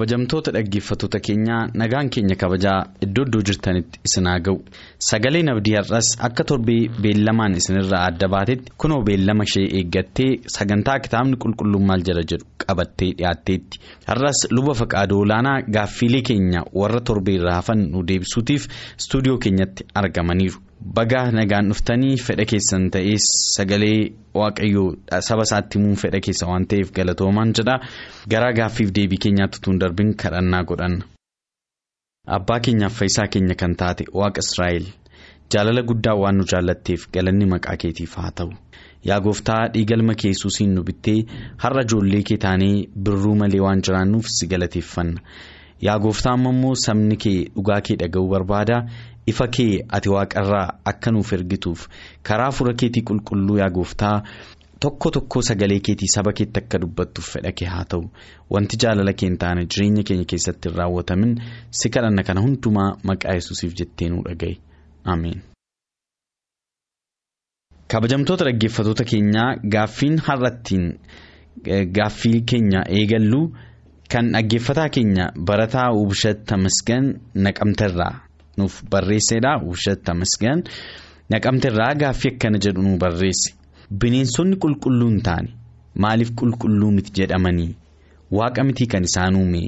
Kabajamtoota dhaggeeffattoota keenyaa nagaan keenya kabajaa iddoo iddoo jirtanitti isin haa ga'u sagaleen abdii har'as akka torbee beellamaan isinirraa adda baatetti kunoo beellama ishee eeggattee sagantaa kitaabni qulqulluun maal jala jedhu qabattee dhiyaatteetti har'as luba faqaadoo olaanaa gaaffiilee keenya warra torbee irraa hafan nu deebisuutiif istuudiyoo keenyatti argamaniiru. Bagaa nagaan dhuftanii fedha keessan ta'ees sagalee waaqayyoo saba isaatti himuun fedha keessa waan ta'eef galatoomaan jedha garaa gaaffiif deebii keenyaatti tuun darbin kadhannaa godhanna. abbaa keenyaaf fayyisaa keenya kan taate waaqa israa'el jaalala guddaa waan nu jaallatteef galanni maqaa keetiif haa ta'u yaa gooftaa dhiigalma keessuusiin nu bittee har'a ijoollee kee taanee birruu malee waan jiraannuuf si galateeffanna yaa gooftaa ammoo sabni kee dhugaa kee dhaga'uu barbaada. Ifa kee ati waaqarraa akka nuuf ergituuf karaa fura keetii qulqulluu yaa gooftaa tokko tokko sagalee keetii saba keetti akka dubbattuuf fedha kee haa ta'u wanti jaalala kee hin taane jireenya keenya keessatti hin raawwatamin si kadhanna kana hundumaa maqaa yesuusiif jettee nu dhagaye ameen. kabajamtoota dhaggeeffatoota keenyaa gaaffiin har'attiin gaaffii keenya eegallu kan dhaggeeffataa keenya barataa Ubshat Tamasgan naqamterraa. Nuuf barreessedha Ubshat Tamasgan naqamterraa gaaffii akkana jedhu nu barreesse bineensonni qulqulluu hin taane maaliif qulqulluu miti jedhamanii waaqa mitii kan isaan uume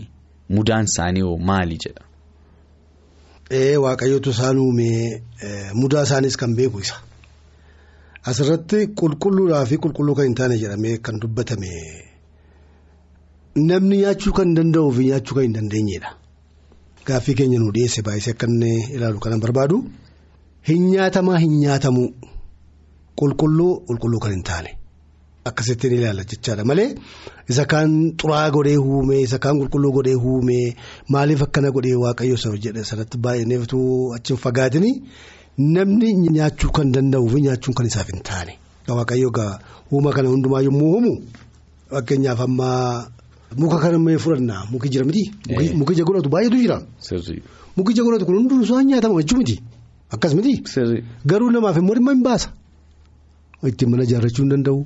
mudaan isaanii hoo maali jedha. waaqayyootu isaan uume mudaa isaanis kan beeku isa asirratti qulqulluudhaa fi qulqulluu kan hin taane jedhamee kan dubbatame namni nyaachuu kan danda'uu fi nyaachuu kan hin dandeenyedha. Gaaffii keenya nu dhiyeesse baay'isee akka inni ilaalu kanan barbaadu. Hin nyaatamaa hin nyaatamuu qulqulluu qulqulluu kan hin taane. Akkasitti ni ilaalla jechaadha. Malee isa kaan xuraa godhee huumee isa kaan qulqulluu godhee huumee maaliif akkana godhee waaqayyo jedhe sanatti baay'inneeftu achi hin fagaatini? Namni nyaachuu kan danda'uu fi nyaachuun kan isaaf hin taane. Waaqayyo uuma kana hundumaa yommuu uumu fakkeenyaaf ammaa. Muka kana mee fudhannaa muki jira miti. Muki ija godhatu baay'eetu jira. Muki ija godhatu kun hunduu isaan nyaatama jechuu miti. Akkas miti. Garuu namaaf immoo dhimma hin baasa. Ittiin mana ijaarrachuu hin danda'u.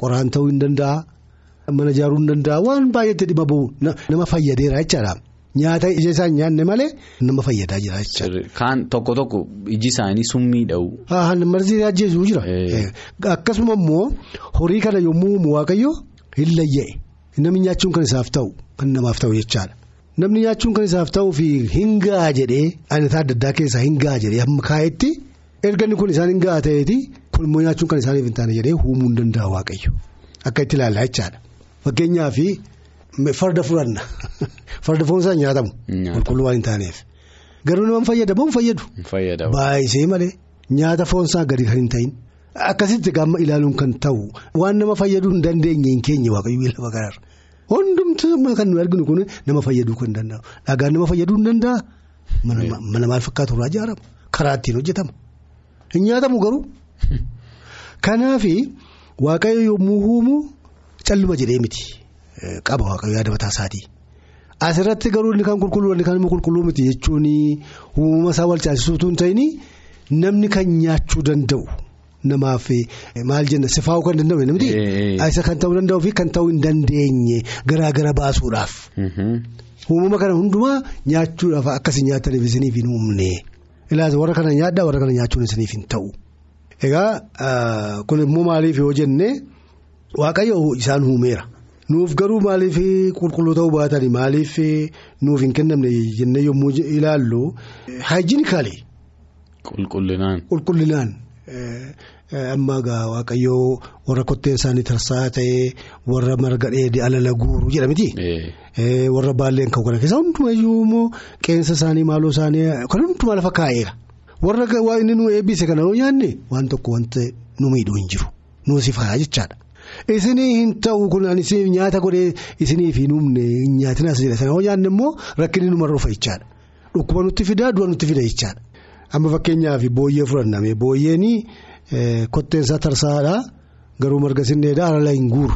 Qoraan ta'uu hin danda'a. Mana ijaaruu hin danda'a. Waan baay'eetti dhimma bahu nama fayyadeera jechaadha. Nyaata ija isaan nyaanne malee nama fayyadaa jira jechaadha. Kaan tokko tokko iji isaanii summii dha'u. Marsii ajjeesuu jira. Akkasuma immoo horii kana yommuu uumu waaqayyo hin layya'e. Namni nyaachuun kan isaaf ta'u kan namaaf ta'u jechaadha. Namni nyaachuun kan isaaf ta'uu fi hingaa jedhee aanataa adda addaa keessaa hingaa jedhee hamma kaa'etti erga kun isaan hingaa ta'eeti kun immoo nyaachuun kan isaaniif hin taane jedhee uumuu hin danda'a waaqayyo akka itti ilaallaa jechaadha. Fakkeenyaaf farda fudhanna farda foon isaa nyaatamu qulqulluu waan hin taaneef garuu nama fayyadamu fayyadu. Baay'isee malee nyaata foon isaa gadi kan hin ta'in. Akkasitti gaamma ilaaluun kan ta'u waan nama fayyaduu hin dandeenye hin keenye waaqayyoo lafa kanarra hundumtuu kan nu arginu kun nama fayyaduu kan danda'u dhagaan nama fayyaduu hin danda'a mana maal fakkaatu irraa ijaarama karaa ittiin hojjetama hin nyaatamu garuu kanaaf waaqayyo yommuu uumu calluma jedhee miti qaba waaqayyo yaada mataa isaatii asirratti garuu inni kan qulqulluu inni kan qulqulluu miti jechuun uumama isaa wal caasisuutu hin ta'in namni kan nyaachuu danda'u. Namaaf maal jenna sifaa'uu kan danda'u namti isa kan ta'uu danda'uu fi kan ta'uu hin dandeenye garaa gara baasuudhaaf. Uumama kana hundumaa nyaachuudhaaf akkasii nyaataniif isiniif hin uumne ilaasa warra kana nyaaddaa warra kana nyaachuun isiniif hin ta'u. Egaa kun immoo maaliif yoo jenne waaqayyo isaan uumeera nuuf garuu maaliif qulqulluu ta'uu baatanii maaliif nuuf hin kennamne jennee yommuu ilaallu haayijinikaali. Qulqullinaan. Qulqullinaan. Amma egaa waaqayyoo warra kotteen isaanii tarsaa ta'ee warra marga dheedhii alala guuru jedha miti. warra baalleen kan kana keessa hundumayyuu immoo qeensa isaanii maaloo isaanii kan hundumaa lafa kaa'eera. warra waa inni nu eebbise kana yoo nyaanne waan tokko wanta nu miidhuu hin jiru nuusifaa jechaadha. Isinii hin ta'u kun isiniif nyaata godhee isiniif hin humne nyaatinaas jedha sana yoo nyaanne immoo rakkinni numarra dhufa jechaadha. Dhukkuba nutti fidaa du'a nutti fida jechaadha. Amma fakkeenyaaf booyyee fudhanname booyyeen kotteensaa tarsaadha garuu marga sinneedha alala hin guuru.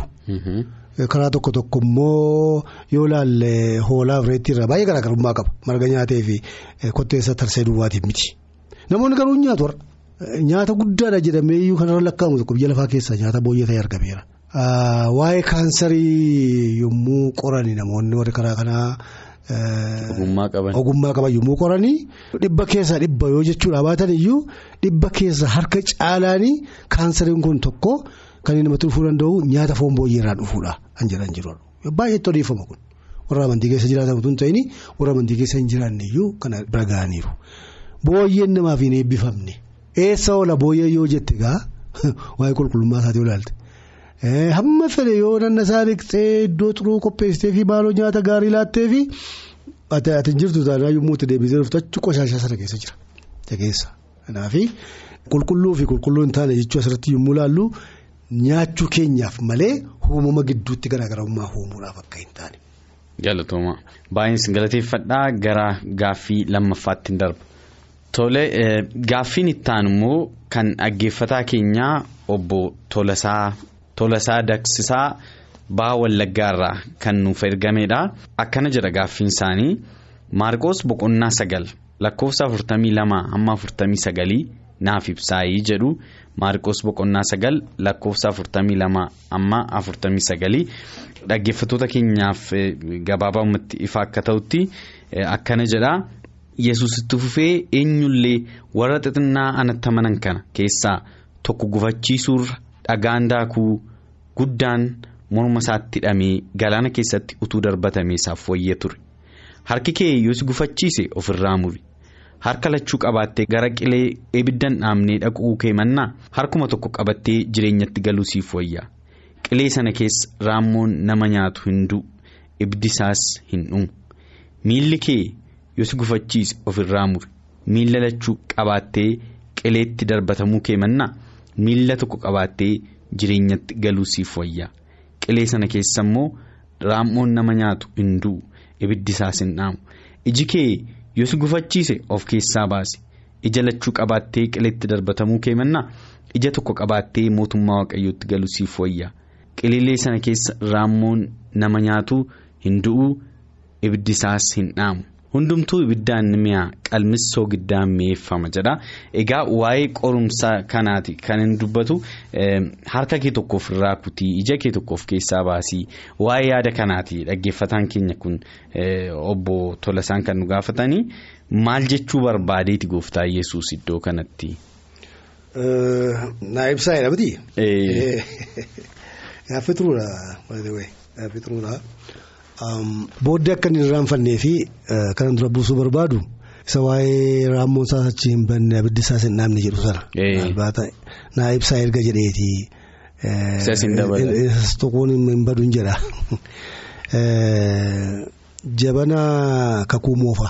Karaa tokko tokko immoo yoo ilaalle hoolaa reetti irraa baay'ee garaagarummaa qaba marga nyaatee fi kotteensaa tarsee duwwaatiif miti. Namoonni garuu nyaatu warra. Nyaata guddaadha jedhamee iyyuu kanarra lakkaa'amu tokko biyya lafaa keessaa nyaata booyyee ta'e argameera. Waa'ee kaansarii yommuu qorani namoonni warri karaa kanaa. Ogummaa qaban yommuu qoranii dhibba keessaa dhibba yoo jechuudha baatan iyyuu dhibba keessa harka caalaanii kaansariin kun tokko kan inni namatti dhufuu danda'u nyaata foon booyyeerraa dhufuudha kan jedhan jiru. Baay'eetti odeeffama kun warra amantii keessa jiraatan utuu hin ta'in warra amantii keessa hin jiraanne iyyuu kana bira ga'aniiru. Booyyeen namaaf hin eebbifamne eessa oola booyyee yoo jette gaa waa'ee qulqullummaa isaatii olaalte. Hamma fedhe yoo nanna isaa dhiqxee iddoo xuruu qopheessitee fi baaloo nyaata gaarii laattee fi ati jirtu taanaa yommuu itti deebisee dhuftu achi qoshaashaa sana keessa jira. Keessa kanaaf qulqulluu fi qulqulluu hin taane jechuu asirratti yommuu ilaallu nyaachuu keenyaaf malee uumama gidduutti garaagarummaa uumuudhaaf akka hin taane. Galatooma baay'insi galateeffadhaa gara gaaffii lammaffaatti darba. Tole gaaffiin itti immoo kan dhaggeeffataa keenyaa obbo Tolasaa. Tolasaa Dagsisaa Baha Wallaggaarraa kan nuuf ergamedha. Akkana jedha gaaffiin isaanii Maarqoos boqonnaa sagal lakkoofsa afurtamii lama hamma afurtamii sagalii naaf ibsaayii jedhu Maarqoos boqonnaa sagal lakkoofsa afurtamii lama hamma afurtamii sagalii dhaggeeffattoota keenyaaf gabaabumatti ifa akka ta'utti akkana jedha. Yesus itti fufee eenyullee warra xixinnaa anatti amanan kana keessaa tokko gufachiisuurra dhagaan daakuu. Guddaan morma isaatti hidhamee galaana keessatti utuu darbatamee isaaf wayyee ture. Harki kee si gufachiise ofirraa muri. Harka lachuu qabaattee gara qilee ibiddan dhaabnee dhaquu kee mannaa harkuma tokko qabattee jireenyatti galuu siif wayyaa qilee sana keessa raammoon nama nyaatu hin du'u ibdisaas hin dhumu. Miilli kee si gufachiise ofirraa muri. Miilla lachuu qabaattee qileetti darbatamuu kee mannaa miilla tokko qabaattee. Jireenyatti galuu siif wayyaa qilee sana keessa immoo raammoon nama nyaatu hin du'u. Ibiddi isaas hin dhaamu. Iji kee yoo si gufachiise of keessaa baasi ija lachuu qabaattee qileetti darbatamuu kee mannaa? Ija tokko qabaattee mootummaa waaqayyootti galuu siif wayyaa qileelee sana keessa raammoon nama nyaatu hin du'u. Ibiddi isaas hin dhaamu. Hundumtuu ibiddaan mi'a qalmis soogiddaan mi'eeffama jedha egaa waa'ee qorumsa kanaati kan hin dubbatu harka kee tokkoof irraa kutii ija kee tokkoof keessaa baasii waa'ee yaada kanaati dhaggeeffataan keenya kun obbo Tolasaan kan nu gaafatanii maal jechuu barbaadeeti gooftaa yesus iddoo kanatti. naa ibsaa jedhamti. Gaaffii turuudha. Booddee akka inni irraanfannee fi kanan dura buusuu barbaadu isa waa'ee raammoon isaas achi hin banne abiddi isaas hin dhaabne jedhu sana. Naa ibsaa erga jedheeti. Isas tokkoon hin badu hin jedha. Jabana kakuu moofa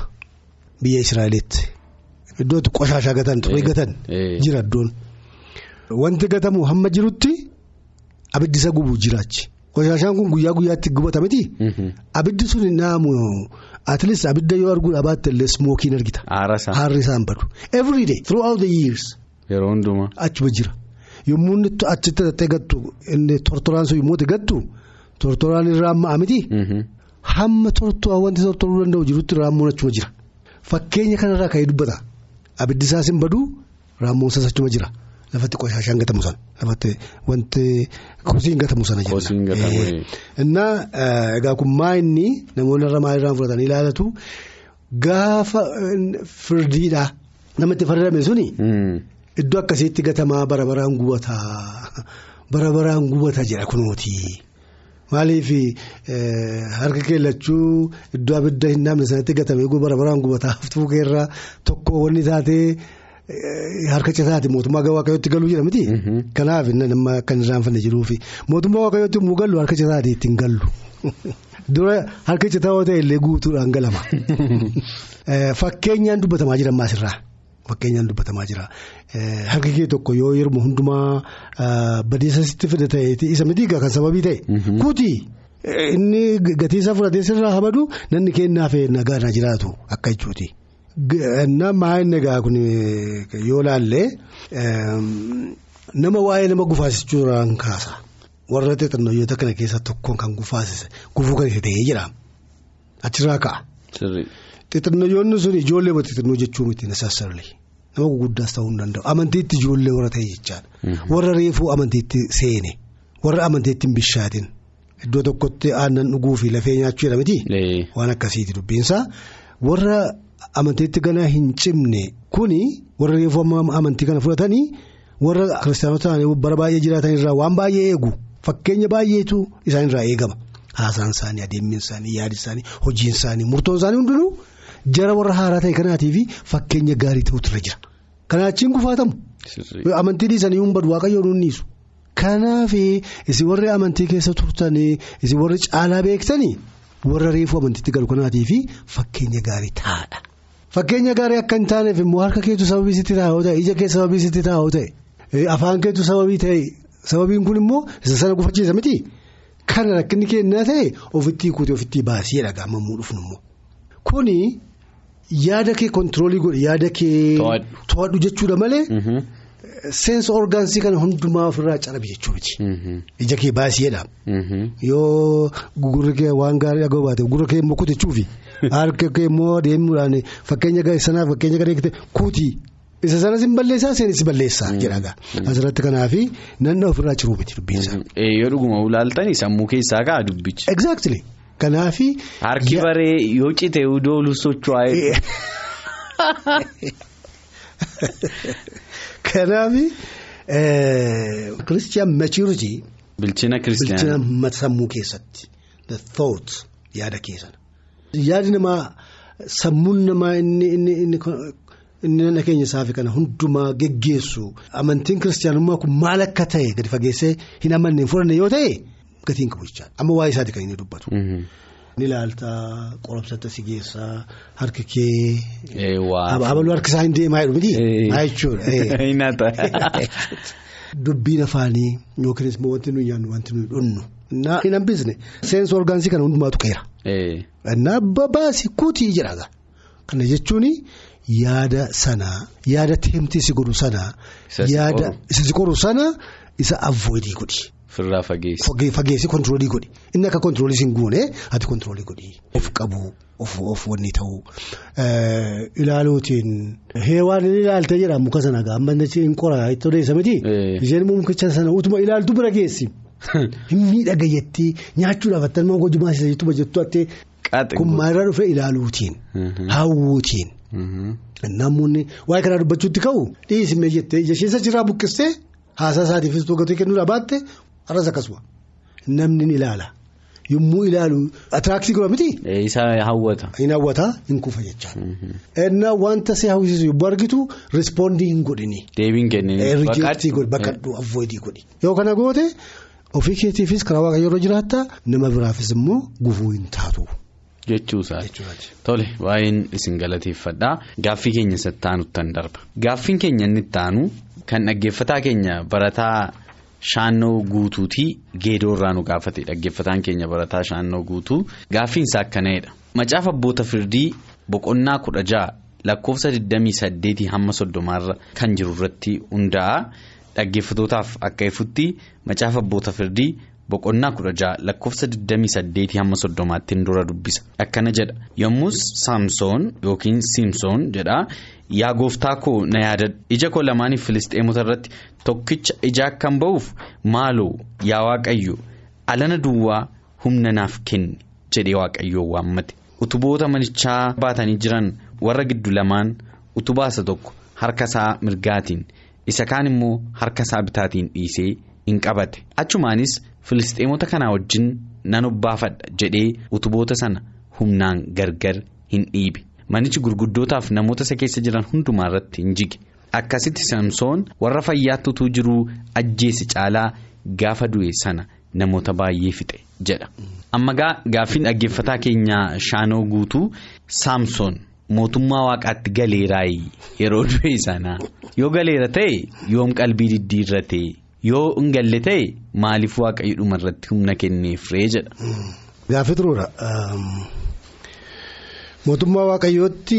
biyya Israa'elitti iddootti qoshaashaa gatan xurii gatan jira iddoon. Wanti gatamu hamma jirutti abiddi isa gubuu jiraachi. Qoshaashaan kun guyyaa guyyaatti gubata miti. Abiddi sun hin dhaamu atleast abidda yoo arguu dhaabatte illee smookiin argita. Haarri isaan badu. Every day throughout the years. Yeroo hundumaa. Achuma jira. Yommuu inni achitti tattee gattu inni tortoraan sun yommuu gattu tortoraan irraa ammaa miti. Hamma tortoraa wanti tortoruu danda'u jirutti raammoon achuma jira. Fakkeenya kanarraa ka'ee dubbata. Abiddi isaas hin badu raammoon isaas achuma jira. Lafatti qoshaashaan gatamu sana lafatti wanti kosiin gatamu sana gatamu. Innaa egaa kun maa inni namoonni irra maalirraan fudhatanii ilaalatu gaafa firdiidhaa namatti faradame suni. Iddoo akkasiitti gatamaa bara baraan gubataa bara baraan gubataa jedha kunuuti. Maaliif harka keellachuu iddoo abidda hin dhaabne sanatti gatamee bara baraan gubataa haftuu keerraa tokko wanni taatee. Harka citaati mootummaa waaqayyootti galuu jedha miti. Kanaaf nama akka hin irraanfanne jiruufi mootummaa waaqayyootti immoo gallu harka citaati ittiin gallu. Dura harka citaa yoo ta'e illee guutuudhaan galama. Fakkeenyaan dubbatamaa jira maasirraa. Fakkeenyaan dubbatamaa jira. Harki kee tokko yoo yeroo hundumaa badeessa sitti fida ta'eeti isa miti kan sababii ta'e. Kuti inni gatiisaa fudhatee sirraa habadu namni kennaaf nagaa jiraatu akka jechuuti. Nama inni egaa kun yoo laallee nama waa'ee nama gufaasichuudhaan kaasa. Warra xixinnoyyoota kana keessaa tokkoon kan gufaasise gufuu kan isa ta'ee jira. Achirraa ka'a. Xixinnoyyoonni sun ijoollee xixinnoo jechuu miti necessarily nama guguddaas ta'uu hin danda'u amantiitti ijoollee warra ta'e jechaadha. Warra reefuu amantiitti seene warra amantiitti hin bishaatin iddoo tokkotti aannan dhuguu fi lafee nyaachuu jedha miti. Waan akkasiiti dubbiinsaa warra amantiitti ganaa hin cimne kuni warra reefuu amantii kana fudhatanii warra kiristaanota ta'anii bara baay'ee jiraatan irraa waan baay'ee eegu. Fakkeenya baay'eetu isaan irraa eegama haasaan isaanii adeemni isaanii yaadi isaanii hojiin isaanii murtoon isaanii hundinuu jara warra haaraa ta'e kanaatii fi fakkeenya gaarii ta'utu irra jira. Kanaachiin gufaatamu. Amantii dhiisanii hin badu waaqayyoon hunniisu. Kanaaf isin warri amantii keessa turtanii isin warri caalaa beektanii warra reefuu amantiitti galu kanaatii fi fakkeenya gaarii taa'adha. Fakkeenya gaarii akka hin taaneef immoo harka keetu sababii sitti taa'uu ta'e ija keessa sababii sitti taa'uu ta'e afaan keetu sababii ta'e. Sababiin kun immoo sana gufachiisa miti kana rakkinni kennaa ta'e ofitti hiikuuti ofitti baasii dhagaa mammuu dhufnu immoo. Kuni yaada kee kontiroolii godhe yaada kee to'adhu. jechuudha malee seensa orgaansii kana hundumaa ofirraa calabi jechuu miti ija kee baasiidha yoo gurra kee waan gaarii dhaga'u baate gurra kee immoo kutechuufi harka kee immoo deemuudhaan fakkeenya sanaaf fakkeenya gadee kuutii. Isa sanas hin balleessaa seenessi balleessaa jedhaga. Asirratti kanaafi nanna ofirraa ciruu miti dubbiinsa. Yoo dhuguma ulaaltanii sammuu keessaa ka'a dubbichi. Exactly. Kanaafi. Harki baree yoo cite doolu socho'aa. Kanaafi Christian maturity. Bilchina kiristiyaanaa. Bilchina sammuu keessatti. The thought yaada keessan. Yaadi namaa sammuun namaa inni nana keenya isaafi kana hundumaa geggeessu amantiin kiristaanummaa kun maal akka ta'e gadi fageessee hin amanne hin fudhanne yoo ta'e gatiin qabu jechaadha. Amma waa'ee isaati kan inni dubbatu. Ni ilaaltaa qoromsatti si geessaa harki kee. Abaluu harki isaa hin deemaa jedhu miti. Maa jechuudha. Dubbiin afaanii yookiinis immoo wanti nuyi nyaannu wanti nuyi dhunnu. Hin hambisne seensa orgaansii kana hundumaatu qeera. Innaa babaasi kuutii jedhaga. Kana jechuuni. Yaada sanaa yaada teemtii si godhu sanaa. isa si qoru sana isa avoidii godhi. Firraa fageessi. Fageessi kontiroolii godhi inni akka kontiroolii siin goone ati kontiroolii godhi. Of qabu of wanni ta'u ilaaluutiin heewaan inni ilaaltee jedha muka sana gaamma hin qoraa itti odeessa miti. Isheen immoo mukicha sana utuma ilaaltu bira geessi. Hin miidhagayetti nyaachuudhaaf attan moo gojumaa isa jettuma jettu attee. Kun maalirraa dhufee ilaaluutiin. Hawwuutiin. Namoonni waa'ee kanaa dubbachuutti ka'u dhiyeessimee jettee ija ishee irraa buqqistee haasaa isaatiifis tokkotti kennuudhaa baatte har'as akkasuma namni ni ilaala yommuu ilaalu atiraaktii godha miti. Isa hawwata. Hin hawwata hin kufa jechaa. Ennaa wanta si hawwisiisu yommuu argitu rispoondii hin godhini. Deebiin kennini. Rijeektii godhi bakkadhu avoidii godhi. Yoo kana goote ofii keetiifis karaa waaqayyoo irra jiraatta nama biraafis immoo gufuu hin taatu. Jechuusaati. Tole baay'een isin galateeffadha. Gaaffii keenya isatti aanutti darba. Gaaffiin keenya inni itti aanu kan dhaggeeffataa keenya barataa shaannoo guutuutii geedoo irraa nu gaafate dhaggeeffataan keenya barataa shaannoo guutuu gaaffiin isaa akkana'edha. Macaafa abboota firdii boqonnaa kudha ja'a lakkoofsa 28 hamma soddomaarra kan jiru irratti hundaa'a. Dhaggeeffatootaaf akka ifutti macaafa abboota firdii. Boqonnaa kudha ja'a lakkoofsa 28 hamma soddomaatti dura dubbisa. Akkana jedha. Yommus saamsoon yookiin siimsoon jedha yaa gooftaa koo na yaadadhu. Ija koo lamaaniif filisxeemota irratti tokkicha ija akkan ba'uuf maaloo? Yaa waaqayyo alana duwwaa humna naaf kenni jedhee waaqayyoo waammate. Utuboota manichaa baatanii jiran warra giddu lamaan utubaa isa tokko harka isaa mirgaatiin isa kaan immoo harka isaa bitaatiin dhiisee hin qabate achumaanis. Filisxeemota kanaa wajjin nan obbaafadha jedhee utuboota sana humnaan gargar hin dhiibe manichi gurguddootaaf namoota isa keessa jiran hundumaa irratti hin jige akkasitti samsoon warra fayyaattutuu jiruu ajjeesi caalaa gaafa du'e sana namoota baay'ee fixe jedha. amma gaaffiin dhaggeeffataa keenya shaanoo guutuu saamsoon mootummaa waaqaatti galeeraayi yeroo du'e sana yoo galeera ta'e yoom qalbii diddiirrate yoo hin galle ta'e maaliif waaqayyo dhuma irratti humna kenneefree jedha. Gaaffii turuudha. Mootummaa waaqayyootti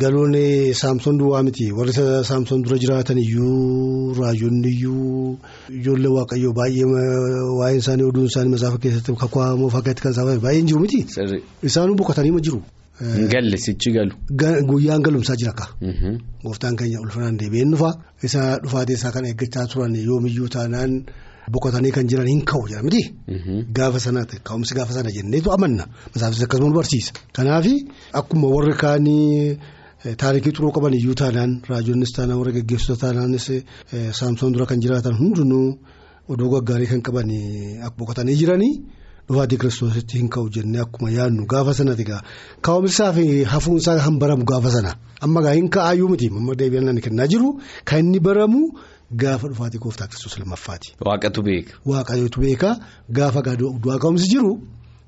galuun saamsoon duwwaa miti warri saamsoon dura jiraatan iyyuu raajonni iyyuu ijoollee waaqayyoo baay'ee waa'een isaanii oduun isaanii masaafa keessatti moofaa keessatti kan isaan baay'een jiru miti. Isaanuu boqotanii ma jiru. Hin galle sichi galu. Guyyaan galumsaa jira akka. Gooftaan keenya ulfinaan deebi'een dhufa. Isa dhufaatii isaa kan eeggachaa turan yoomiyyuu taanaan. Boqotanii kan jiran hin ka'u jedha miti. Gaafa sanaati ka'umsi gaafa sana jenneetu amanna masaafis akkasuma nu barsiisa. Kanaaf akkuma warri kaanii taarikii xuroo qaban iyyuu taanaan raajonnis taanaan warra geggeessota taanaanis saamsoon dura kan jiraatan hundinuu oduu gaggaarii kan qaban boqotanii jiranii dhufaatii kiristoositti hin ka'u jennee akkuma yaadnu gaafa sanati gaa ka'umsaa fi hafuunsaa kan baramu gaafa sana amma gaa hin ka'aayyuu miti amma deebi'an kennaa jiru kan inni baramu. Gaafa dhufaatii gooftaa kiristoos lammaffaati. Waaqatu beeka. Waaqayyootu beeka gaafa du'aa ka'umsi jiru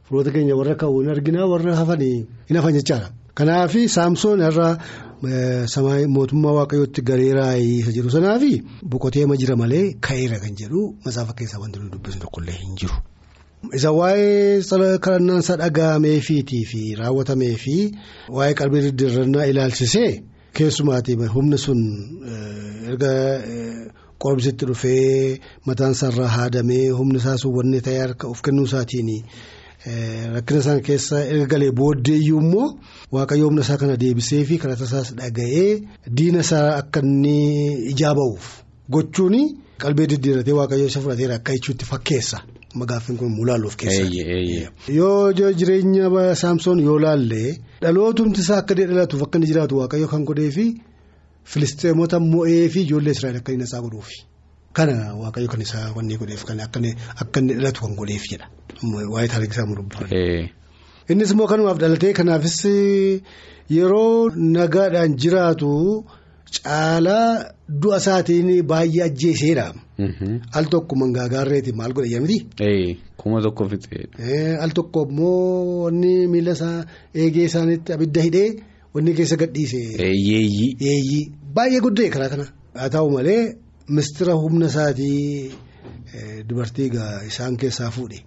firoota keenya warra hin arginaa warra hafanii hin hafan jechaadha. Kanaaf saamsoon irraa mootummaa waaqayyootti galeeraayi isa jedhu sanaa fi boqotee ma jira malee ka'eera kan jedhu masaafa keessaa wanti nuyi dubbisnu tokkollee hin jiru. Isa waa'ee kadhannaan isaa dhaga'ameefiitii fi raawwatamee fi waa'ee qalbii diddiirrannaa ilaalchisee. Keessumaatii humni sun erga qoromsitti dhufee mataan isaarraa haadamee humni isaa sun wanni ta'ee harka of kennuu isaatiin rakkina isaan keessa erga galee booddeeyyuu immoo waaqayyo humna isaa kana deebisee fi kadhata isaas dhaga'ee diina isaa akka inni ijaa ba'uuf gochuun qalbii diddiirratee waaqayyo isa fudhateera akka jechuutti fakkeessa. Magaaffiin kun mul'aluuf keessa. Yoo jireenya saamsoon yoo laalle dhalootumti isaa akka dhalatuuf akka inni jiraatu waaqayyo kan godhee fi filisteemota mo'ee fi ijoollee Israa'el akka inni isaa godhuufi. Kana waaqayyo kan isaa wanni godheef kan akka inni dhalatu kan godheef jedha. Waa'ee taarikii isaa mudubban. Innis immoo kanumaaf dhalatee kanaafis yeroo nagaadhaan jiraatu. Caalaa du'a isaatiin baay'ee ajjeeseera. Al tokko mangaagaarreeti maal godhe jedhamti. Kuma tokko fixee. Al tokko immoo wanni miila isaa eegee isaaniitti abidda hidhee wanni keessa gadhiise. Yeeyyii. Yeeyyii baay'ee guddee karaa kana. Haa ta'u malee mistira humna isaatii dubartii isaan keessaa fuudhe.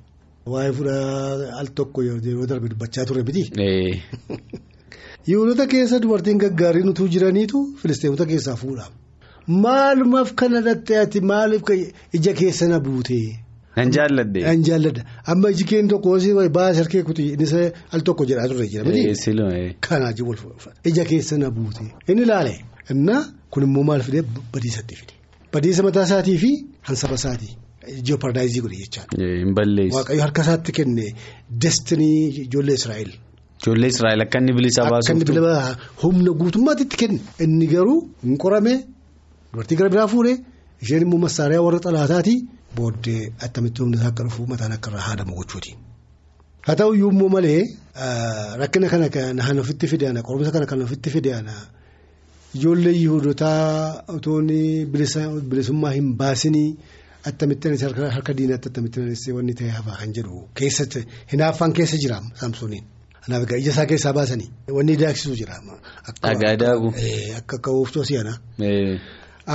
Waa'ee fudhaa al tokko yeroo darbe dubbachaa ture miti. Yihudoota keessa dubartiin gaggaariin utuu jiraniitu filisteemota keessaa fuudhamu. Maalumaaf kana dhattee ati maaliif ija keessa na buute. Nan jaalladhe. Nan jaalladha amma iji keen tokko baasii harkee kuti innis al tokko jedhaa turre jira. Kanaa jiru ija keessa na buute. Inni ilaale innaa kun immoo maal fidee badiisatti fide. Badiisa mataa isaatii fi hansaba isaatii. Ijoo paradaayizii godhe jechaadha. Waaqayyo harka isaatti kenne destinii ijoollee Israa'el. Ijoollee Israa'el akka inni bilisa baasuuf. Humna guutummaatti itti kenne. Inni garuu hin qorame dubartii gara biraa fuudhee isheen immoo massaariyaa warra xalaataati booddee attamitti humna isaa akka dhufu mataan akka irraa haadamu gochuuti. Haa ta'u iyyuu immoo malee rakkina kana kan ofitti fideana qorumsa kana kan ofitti fideana ijoollee yihudotaa otoo bilisummaa hin baasinii. Attamittiinis harka diinaatti attamittiinis wanni ta'e hafaa kan jedhu keessatti hinaaffaan keessa jira saamsooniin. Kanaaf egaa ija isaa keessaa baasanii wanni daaksisu jira. Dhagaa daaku. Akka ooftuu si'ana.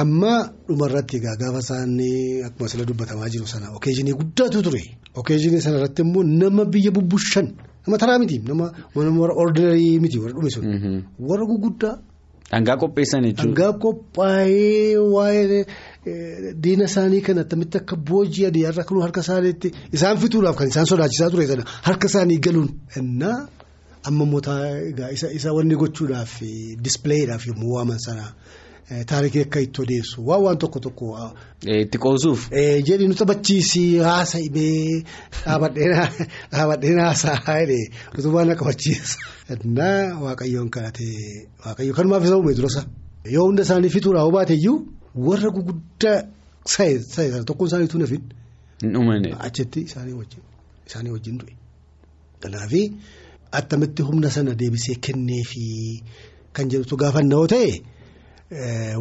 Amma dhumarratti egaa gaafa isaanii akkuma sila dubbatamaa jiru sana okeejinii guddaatu ture. Okeejinii sanarratti immoo nama biyya bubbushan nama taraa miti nama warra ordinarii miti warra dhume sun. Warra guguddaa. Dhangaa qopheessan jechuudha. Dhangaa qophaa'ee waa'ee diina isaanii kan attamitti akka boojii adii harka isaaniitti isaan fituudhaaf kan isaan sodaachisaa ture sana harka isaanii galuun. Innaa amma immoo isa wanni gochuudhaaf dispilleedhaaf yommuu waaman sana taarikii akka itti odeessu waan waan tokko tokko. Itti qoosuuf. Jedhi nu taphachiisi haasa'imee dhaabadheen haasa'aa jedhee utubaan akka qabachiisa. Innaa waaqayyoon kadhatee waaqayyo kanumaaf isa uume durasa. Yoo hunda isaanii fituudhaaf baate iyyuu warra guguddaa saayinsa tokkoon isaanii tuun hafin. Hin uumane. Achitti isaanii wajjin du'e. Kanaaf attamitti humna sana deebisee kenneefi kan jedhutu gaafannoo ta'e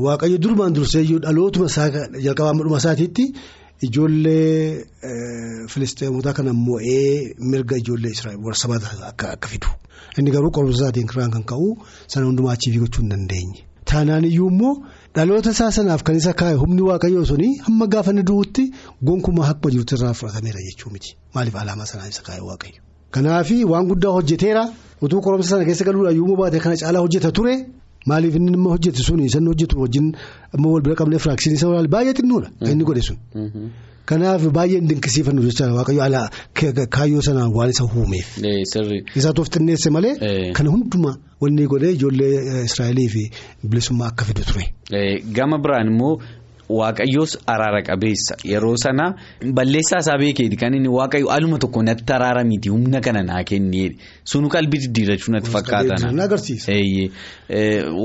waaqayyo durumaan durseeyyuu dhalootuma isaa jalqabaa dhuma isaatiitti ijoollee filisteemotaa kana mo'ee mirga ijoollee israa'el warra akka fidu. Inni garuu qorumsa isaatiin kiraan kan ka'u sana hundumaa achii gochuu hin dandeenye. Taanaan iyyuu immoo dhaloota isaa sanaaf kan isa kaa'e humni waaqayyoo suni hamma gaafa inni du'utti gonkumaa hakma jirutti irraa fudhatameera jechuu miti. Maaliif alaamaa sanaan isa kaa'e waaqayyo. Kanaaf waan guddaa hojjeteera utuu qorumsa sana keessa galuudhaan yommuu baate kana caalaa hojjeta ture maaliif inni nama hojjete suni san hojjetu wajjin amma wal bira qabnee firaaksiin isa walaal baay'ee xinnuudha kan inni godhe sun. Kanaaf baay'ee dinqisiifannu jechaadha waaqayyo alaa kaayyoo sanaan waan isa uumeef. Isaa toof xinneesse malee. Kana hundumaa wanni godhee ijoollee Israa'elii fi bilisummaa akka fidu ture. Gama biraan immoo waaqayyoos araara qabeessa yeroo sana balleessaa isaa beekeeti kan inni waaqayyo aluma tokko natti araara miti humna kana naa kennee sunu qalbii diddiirachuu natti fakkaatan.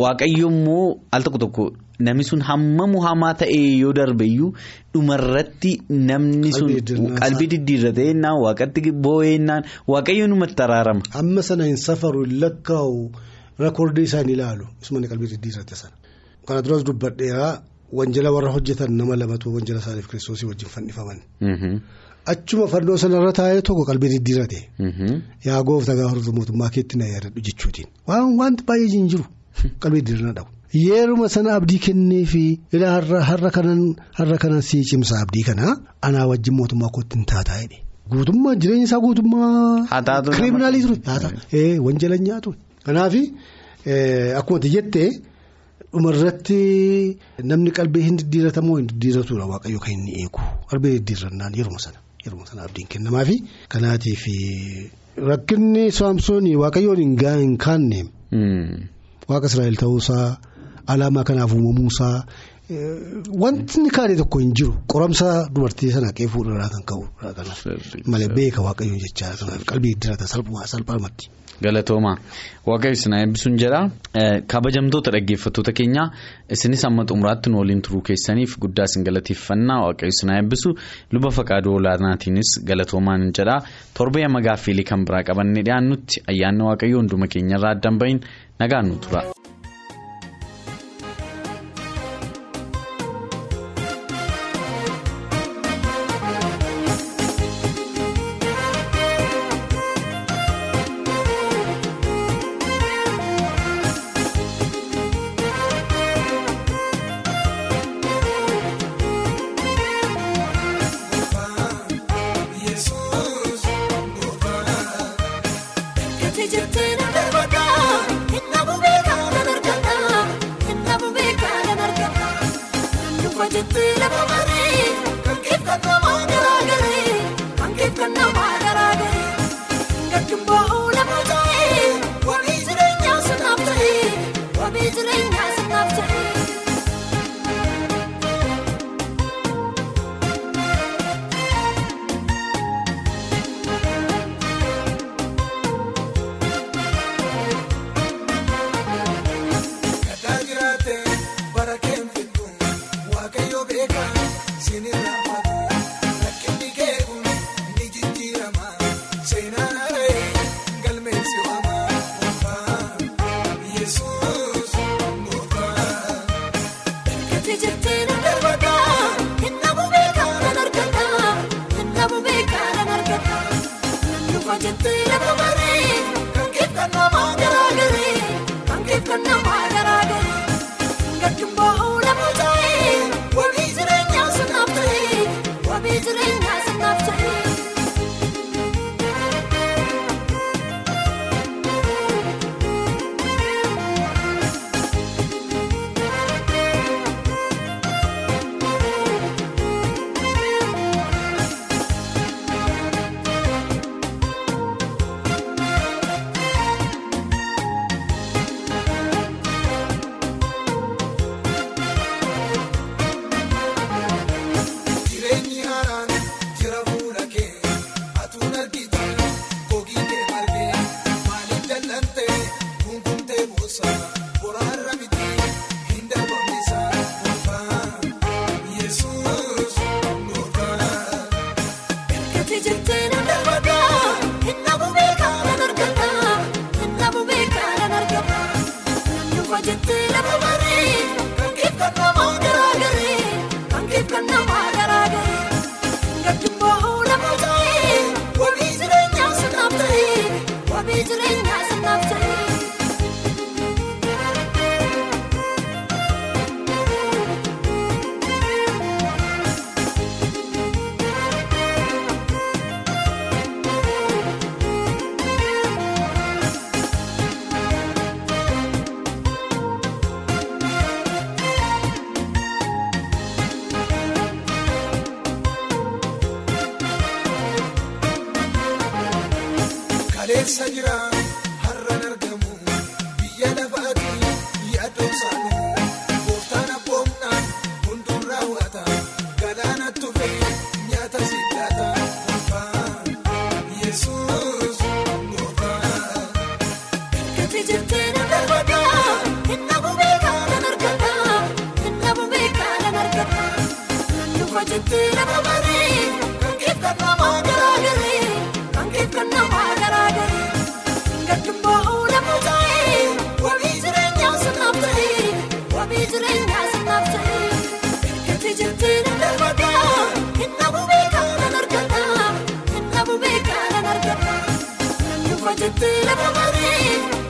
Waaqayyo immoo al tokko tokko. Namni sun hammamu hamaa ta'ee yoo darbeyyuu dhumarratti namni sun qalbii diddiirratee naan waaqatti boo'eennaan waaqayyo numatti araarama. Amma sana hin safaru hin lakkaa'u reekoordii isaan ilaalu isuma qalbii diddiirratte sana. Kana duras dubbadheeraa wanjala warra hojjetan nama lamatu wanjala isaaniif kiristoosii wajjin fannifaman. Achuma fannoo sanarra taa'ee tokko qalbii diddiirrate. Yaa gooftaa gaafa mootummaa keetti na yaadadhu jechuutiin waan wanti baay'ee hin qalbii diddiirrannaa dhabu. Yeeruma sana abdii kennee fi har'a kanan si cimsa abdii kana anaa wajjin mootummaa kootti hin taataa jedhe. Guutummaa jireenya isaa guutummaa. Kiriminaalii ture. Wanjala nyaatu. Kanaaf akkuma jettee dhumarratti namni qalbii hin diddiiratamoo hin diddiiratudha waaqayyo kan inni eegu. Qalbii diddiirannaan yeruma sana yeruma sana abdiin kennamaafi. Kanaatiif rakkinni saamsoonii waaqayyoon hin kaanne. Waaqa Israa'el ta'uusaa. Alaamaa kanaaf uumamuusaa wanti kaane tokko hin jiru qoramsa dubartii sana qe'ee fuudharraa kan ka'u malee beeka waaqayyoon jechaa kanaaf qalbii diddiirata salphaamatti. Galatoomaa waaqayyo isin eebbisuun jedha kabajamtoota dhaggeeffattoota keenyaa isinis amma xumuraatti nu waliin turuu keessaniif guddaa isin galateeffannaa waaqayyo isin eebbisu luba faqaaduu olaanaatiinis galatoomaan jedha torbee amma gaaffiilee kan biraa qabannee dhiyaannutti ayyaanni waaqayyo hunduma keenyarraa addan bahin nagaan nu tura.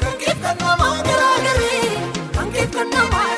Kan keef kan namaa garaagare kan keef kan namaa